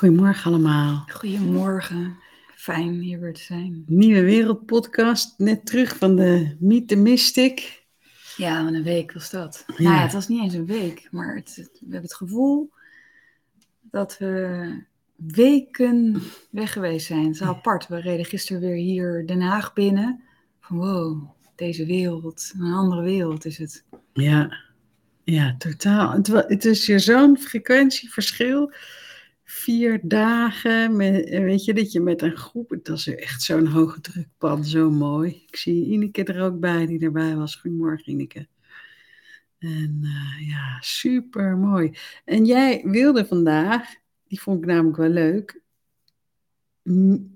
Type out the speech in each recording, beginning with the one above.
Goedemorgen allemaal. Goedemorgen. Fijn hier weer te zijn. Nieuwe Wereldpodcast, net terug van de Meet the Mystic. Ja, een week was dat. Ja. Nou ja, het was niet eens een week, maar het, het- we hebben het gevoel dat we weken weg geweest zijn. Het is apart. We reden gisteren weer hier Den Haag binnen. Van wow, deze wereld, een andere wereld is het. Ja, ja totaal. Het, het is hier zo'n frequentieverschil. Vier dagen, met, weet je, dat je met een groep, dat is echt zo'n hoge drukpan, zo mooi. Ik zie Ineke er ook bij, die erbij was. Goedemorgen Ineke. En eh, ja, super mooi. En jij wilde vandaag, die vond ik namelijk wel leuk,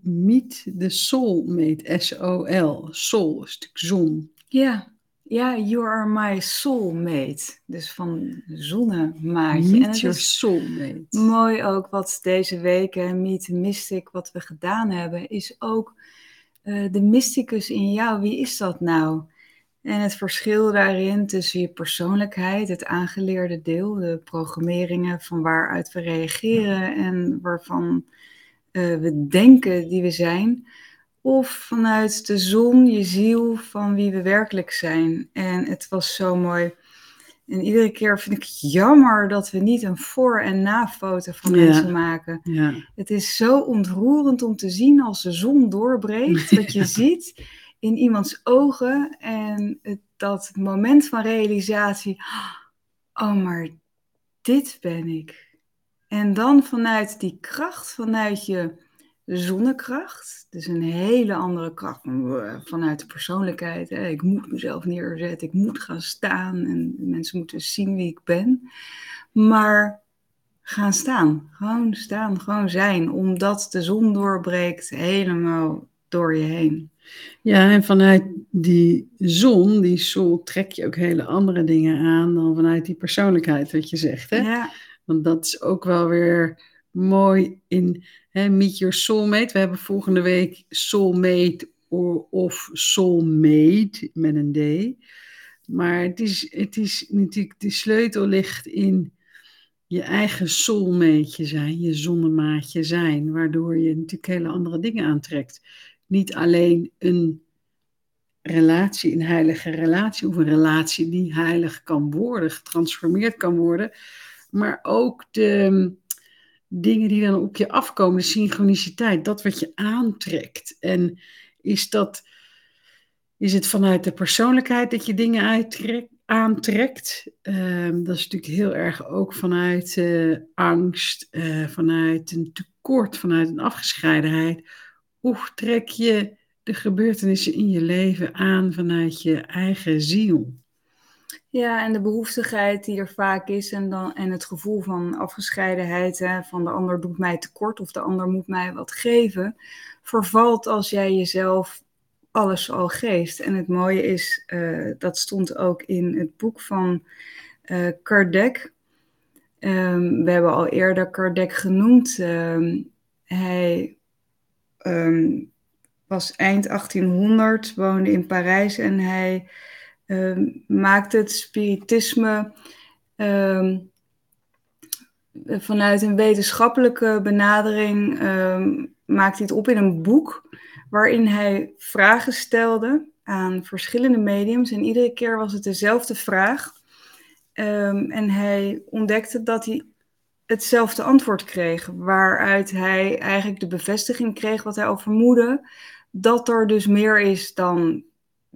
Meet the Soulmate, S-O-L. Soul is natuurlijk zon. Ja, ja, you are my soulmate. Dus van zonnemaatje. Meet en het your is soulmate. Mooi ook wat deze week, hè, Meet Mystic, wat we gedaan hebben, is ook eh, de mysticus in jou. Wie is dat nou? En het verschil daarin tussen je persoonlijkheid, het aangeleerde deel, de programmeringen van waaruit we reageren en waarvan eh, we denken die we zijn. Of vanuit de zon, je ziel, van wie we werkelijk zijn. En het was zo mooi. En iedere keer vind ik het jammer dat we niet een voor- en na-foto van Ja. mensen maken. Ja, Het is zo ontroerend om te zien als de zon doorbreekt. Dat je ziet in iemands ogen en het, dat moment van realisatie. Oh, maar dit ben ik. En dan vanuit die kracht, vanuit je zonnekracht. Dus een hele andere kracht van- vanuit de persoonlijkheid. Hè. Ik moet mezelf neerzetten, ik moet gaan staan en mensen moeten zien wie ik ben. Maar gaan staan, gewoon staan, gewoon zijn. Omdat de zon doorbreekt helemaal door je heen. Ja, en vanuit die zon, die soul, trek je ook hele andere dingen aan dan vanuit die persoonlijkheid, wat je zegt. Hè? Ja, Want dat is ook wel weer mooi in hè, Meet Your Soulmate. We hebben volgende week Soulmate of Soulmate met een D. Maar het is, het is natuurlijk, de sleutel ligt in je eigen soulmate zijn, je zonnemaatje zijn, waardoor je natuurlijk hele andere dingen aantrekt. Niet alleen een relatie, een heilige relatie, of een relatie die heilig kan worden, getransformeerd kan worden, maar ook de dingen die dan op je afkomen, de synchroniciteit, dat wat je aantrekt. En is dat, is het vanuit de persoonlijkheid dat je dingen aantrekt? Ehm, dat is natuurlijk heel erg ook vanuit eh, angst, eh, vanuit een tekort, vanuit een afgescheidenheid. Hoe trek je de gebeurtenissen in je leven aan vanuit je eigen ziel? Ja, en de behoeftigheid die er vaak is en, dan, en het gevoel van afgescheidenheid, hè, van de ander doet mij tekort of de ander moet mij wat geven, vervalt als jij jezelf alles al geeft. En het mooie is, eh, dat stond ook in het boek van eh, Kardec. Ehm, we hebben al eerder Kardec genoemd. Ehm, hij ehm, was eind 1800, woonde in Parijs en hij ehm, maakte het spiritisme ehm, vanuit een wetenschappelijke benadering. ehm maakte hij het op in een boek waarin hij vragen stelde aan verschillende mediums. En iedere keer was het dezelfde vraag. En hij ontdekte dat hij hetzelfde antwoord kreeg, waaruit hij eigenlijk de bevestiging kreeg wat hij al vermoedde, dat er dus meer is dan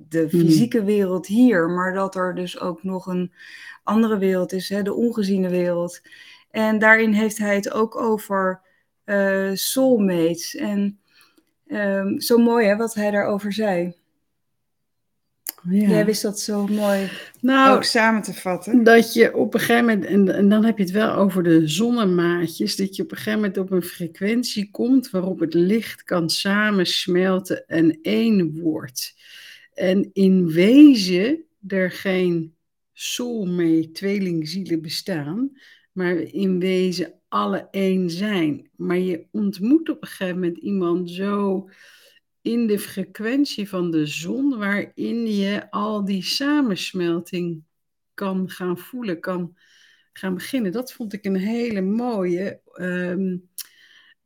de fysieke wereld hier, maar dat er dus ook nog een andere wereld is, hè, de ongeziene wereld. En daarin heeft hij het ook over eh, soulmates. En ehm, zo mooi hè, wat hij daarover zei. Ja. Jij wist dat zo mooi nou, ook samen te vatten. Dat je op een gegeven moment, en, en dan heb je het wel over de zonnemaatjes, dat je op een gegeven moment op een frequentie komt waarop het licht kan samensmelten en één wordt. En in wezen er geen soulmate tweelingzielen bestaan, maar in wezen alle één zijn. Maar je ontmoet op een gegeven moment iemand zo in de frequentie van de zon, waarin je al die samensmelting kan gaan voelen, kan gaan beginnen. Dat vond ik een hele mooie. Ehm,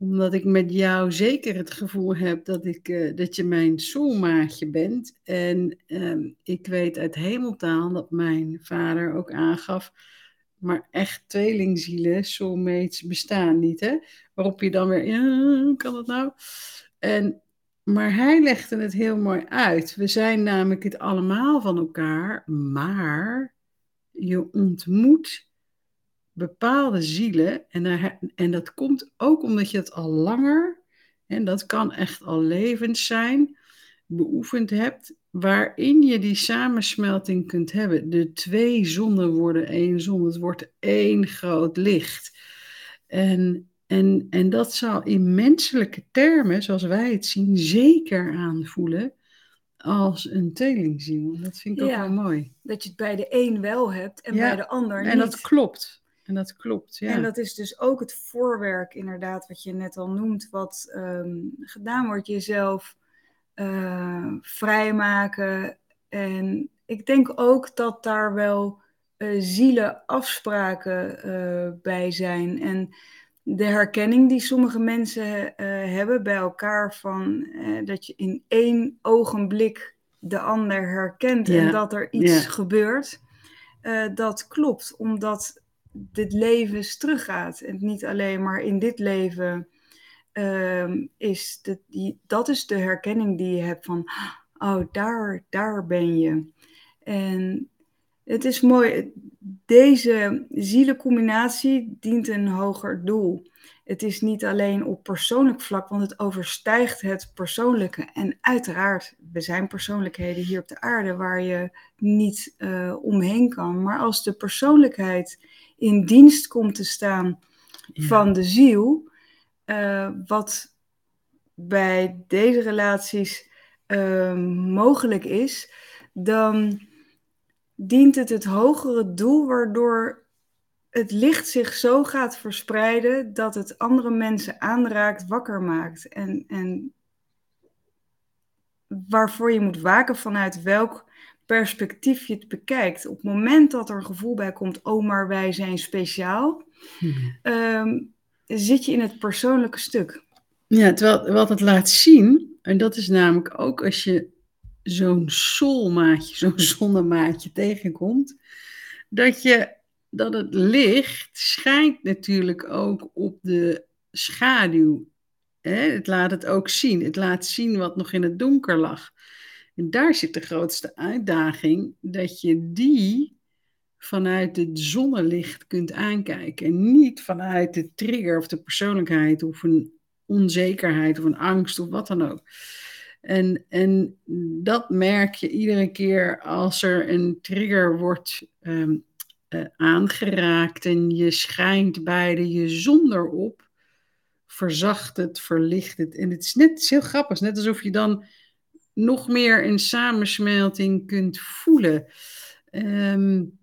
Omdat ik met jou zeker het gevoel heb dat, ik, eh, dat je mijn soulmaatje bent. En ehm, ik weet uit hemeltaal dat mijn vader ook aangaf. Maar echt tweelingzielen, soulmates, bestaan niet. Hè? Waarop je dan weer, ja, kan dat nou? En, maar hij legde het heel mooi uit. We zijn namelijk het allemaal van elkaar, maar je ontmoet bepaalde zielen. En, en dat komt ook omdat je het al langer, en dat kan echt al levens zijn, beoefend hebt, waarin je die samensmelting kunt hebben. De twee zonnen worden één zon, het wordt één groot licht. En, en, en dat zal in menselijke termen, zoals wij het zien, zeker aanvoelen als een tweelingziel. Dat vind ik ook wel mooi. Dat je het bij de een wel hebt en bij de ander niet. En dat klopt. En dat klopt, ja. En dat is dus ook het voorwerk, inderdaad, wat je net al noemt, wat um, gedaan wordt, jezelf uh, vrijmaken. En ik denk ook dat daar wel uh, zielenafspraken uh, bij zijn. En de herkenning die sommige mensen hebben bij elkaar, van dat je in één ogenblik de ander herkent en dat er iets gebeurt. dat klopt, omdat dit leven teruggaat. En niet alleen maar in dit leven um, is die, dat is de herkenning die je hebt van, oh, daar, daar ben je. En het is mooi, deze zielencombinatie dient een hoger doel. Het is niet alleen op persoonlijk vlak, want het overstijgt het persoonlijke. En uiteraard, we zijn persoonlijkheden hier op de aarde waar je niet uh, omheen kan. Maar als de persoonlijkheid in dienst komt te staan van de ziel, uh, wat bij deze relaties uh, mogelijk is, dan dient het het hogere doel waardoor het licht zich zo gaat verspreiden dat het andere mensen aanraakt, wakker maakt. En, en waarvoor je moet waken vanuit welk perspectief je het bekijkt. Op het moment dat er een gevoel bij komt, oh maar wij zijn speciaal, hmm. um, zit je in het persoonlijke stuk. Ja, terwijl wat het laat zien, en dat is namelijk ook als je zo'n soulmaatje, zo'n zonnemaatje tegenkomt, dat, je, dat het licht schijnt natuurlijk ook op de schaduw. Hè? Het laat het ook zien. Het laat zien wat nog in het donker lag. En daar zit de grootste uitdaging, dat je die vanuit het zonnelicht kunt aankijken. En niet vanuit de trigger of de persoonlijkheid of een onzekerheid of een angst of wat dan ook. En, en dat merk je iedere keer als er een trigger wordt um, uh, aangeraakt en je schijnt beide je zonder op, verzacht het, verlicht het. En het is net heel grappig, net alsof je dan nog meer een samensmelting kunt voelen. Um,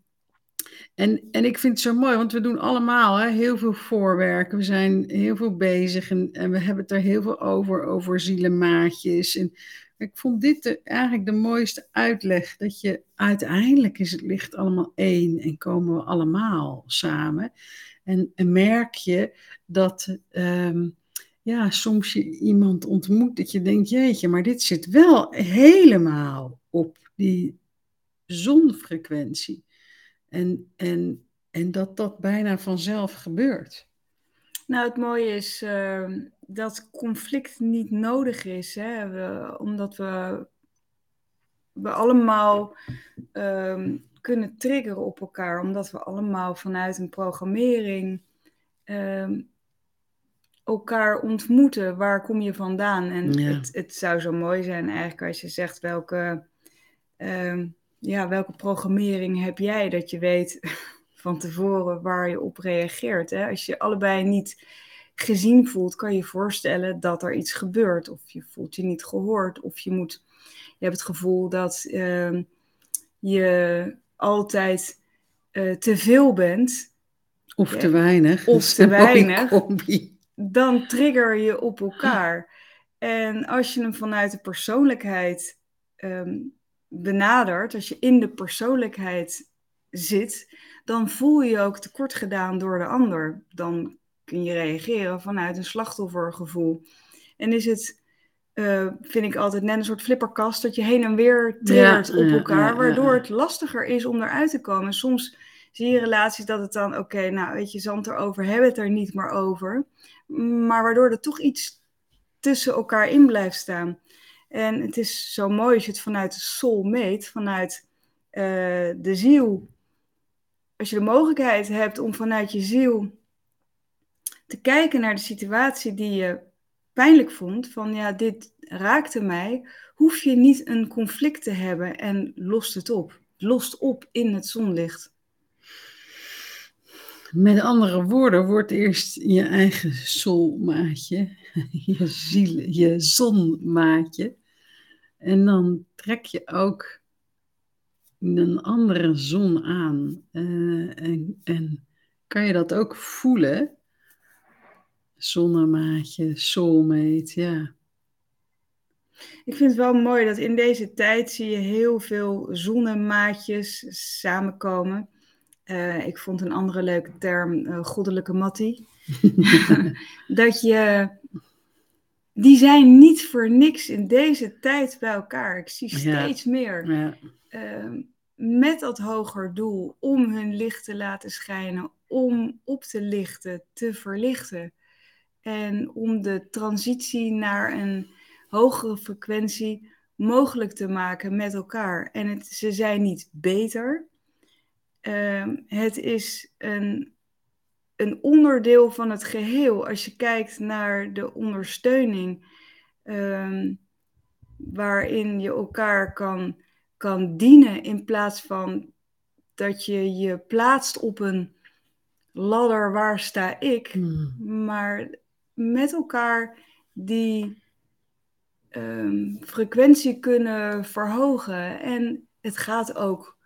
en, en ik vind het zo mooi, want we doen allemaal hè, heel veel voorwerk. We zijn heel veel bezig en, en, we hebben het er heel veel over, over zielenmaatjes. En ik vond dit eigenlijk de mooiste uitleg, dat je uiteindelijk is het licht allemaal één en komen we allemaal samen. En, en merk je dat um, ja, soms je iemand ontmoet dat je denkt, jeetje, maar dit zit wel helemaal op die zonfrequentie. En, en, en dat dat bijna vanzelf gebeurt. Nou, het mooie is uh, dat conflict niet nodig is, hè? We, omdat we, we allemaal uh, kunnen triggeren op elkaar, omdat we allemaal vanuit een programmering uh, elkaar ontmoeten. Waar kom je vandaan? En het, het zou zo mooi zijn eigenlijk als je zegt welke ehm, ja, welke programmering heb jij dat je weet van tevoren waar je op reageert. Hè? Als je allebei niet gezien voelt, kan je voorstellen dat er iets gebeurt. Of je voelt je niet gehoord. Of je, moet, je hebt het gevoel dat uh, je altijd uh, te veel bent. Of te weinig. Of te weinig. Dan trigger je op elkaar. En als je hem vanuit de persoonlijkheid um, benadert, als je in de persoonlijkheid zit, dan voel je je ook tekort gedaan door de ander. Dan kun je reageren vanuit een slachtoffergevoel. En is het, eh, vind ik altijd net een soort flipperkast, dat je heen en weer triggert op elkaar, waardoor het lastiger is om eruit te komen. Soms zie je relaties dat het dan, oké, nou weet je, zand erover, hebben het er niet meer over. Maar waardoor er toch iets tussen elkaar in blijft staan. En het is zo mooi als je het vanuit de soul meet, vanuit uh, de ziel. Als je de mogelijkheid hebt om vanuit je ziel te kijken naar de situatie die je pijnlijk vond, van ja, dit raakte mij, hoef je niet een conflict te hebben en lost het op. Lost op in het zonlicht. Met andere woorden, wordt eerst je eigen soulmaatje, je ziel, je zonmaatje. En dan trek je ook een andere zon aan. Uh, en, en kan je dat ook voelen? Zonnemaatje, soulmate, ja. Ik vind het wel mooi dat in deze tijd zie je heel veel zonnemaatjes samenkomen. Uh, ik vond een andere leuke term uh, goddelijke mattie. dat je, die zijn niet voor niks in deze tijd bij elkaar. Ik zie steeds meer. Ja. Uh, met dat hoger doel om hun licht te laten schijnen, om op te lichten, te verlichten. En om de transitie naar een hogere frequentie mogelijk te maken met elkaar. En het, ze zijn niet beter. Ehm, het is een, een onderdeel van het geheel. Als je kijkt naar de ondersteuning ehm, waarin je elkaar kan, kan dienen in plaats van dat je je plaatst op een ladder waar sta ik, hmm. maar met elkaar die um, frequentie kunnen verhogen. En het gaat ook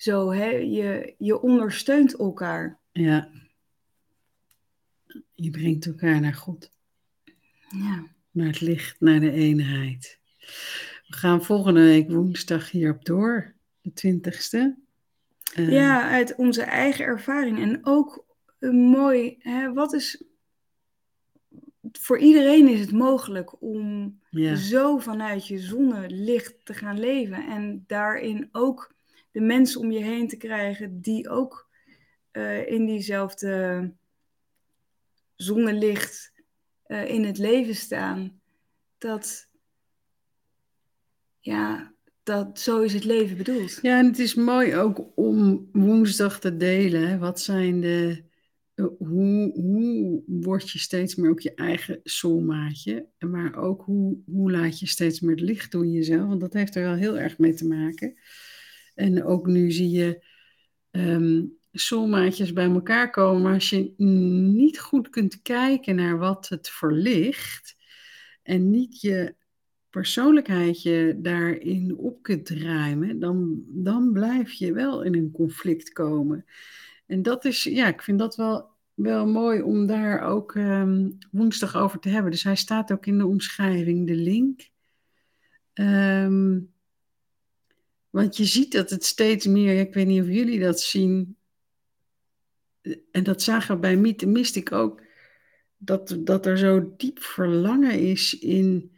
zo, hè? Je, je ondersteunt elkaar. Ja. Je brengt elkaar naar God. Ja. Naar het licht, naar de eenheid. We gaan volgende week woensdag hierop door, de twintigste. Uh, ja, uit onze eigen ervaring. En ook een mooi, hè, wat is voor iedereen is het mogelijk om zo vanuit je zonnelicht te gaan leven. En daarin ook de mensen om je heen te krijgen die ook uh, in diezelfde zonnelicht uh, in het leven staan. Dat, ja, dat zo is het leven bedoeld. Ja, en het is mooi ook om woensdag te delen. Wat zijn de hoe, hoe word je steeds meer ook je eigen soulmaatje, maar ook hoe, hoe laat je steeds meer het licht doen in jezelf, want dat heeft er wel heel erg mee te maken. En ook nu zie je um, bij elkaar komen, maar als je niet goed kunt kijken naar wat het verlicht en niet je persoonlijkheidje daarin op kunt ruimen, dan, dan blijf je wel in een conflict komen. En dat is, ja, ik vind dat wel, wel mooi om daar ook um, woensdag over te hebben. Dus hij staat ook in de omschrijving, de link. Um, want je ziet dat het steeds meer, ik weet niet of jullie dat zien, en dat zagen we bij Meet Mystic ook, dat, dat er zo diep verlangen is in,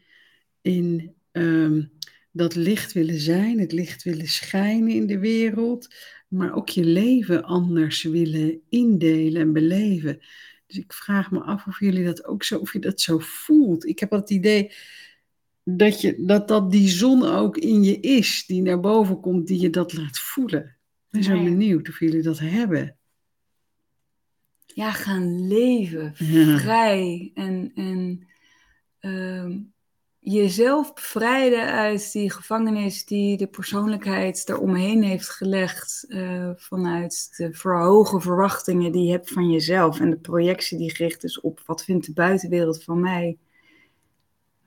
in um, dat licht willen zijn, het licht willen schijnen in de wereld maar ook je leven anders willen indelen en beleven. Dus ik vraag me af of jullie dat ook zo, of je dat zo voelt. Ik heb het idee dat, je, dat dat die zon ook in je is, die naar boven komt, die je dat laat voelen. Ik ben zo benieuwd of jullie dat hebben. Ja, gaan leven, vrij en, en uh, jezelf bevrijden uit die gevangenis die de persoonlijkheid eromheen heeft gelegd. Uh, vanuit de verhoge verwachtingen die je hebt van jezelf. En de projectie die gericht is op wat vindt de buitenwereld van mij.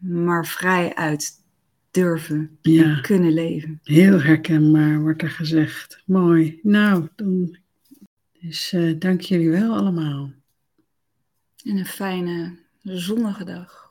Maar vrij uit durven ja. kunnen leven. Heel herkenbaar wordt er gezegd. Mooi. Nou, dan dus uh, dank jullie wel allemaal. En een fijne zonnige dag.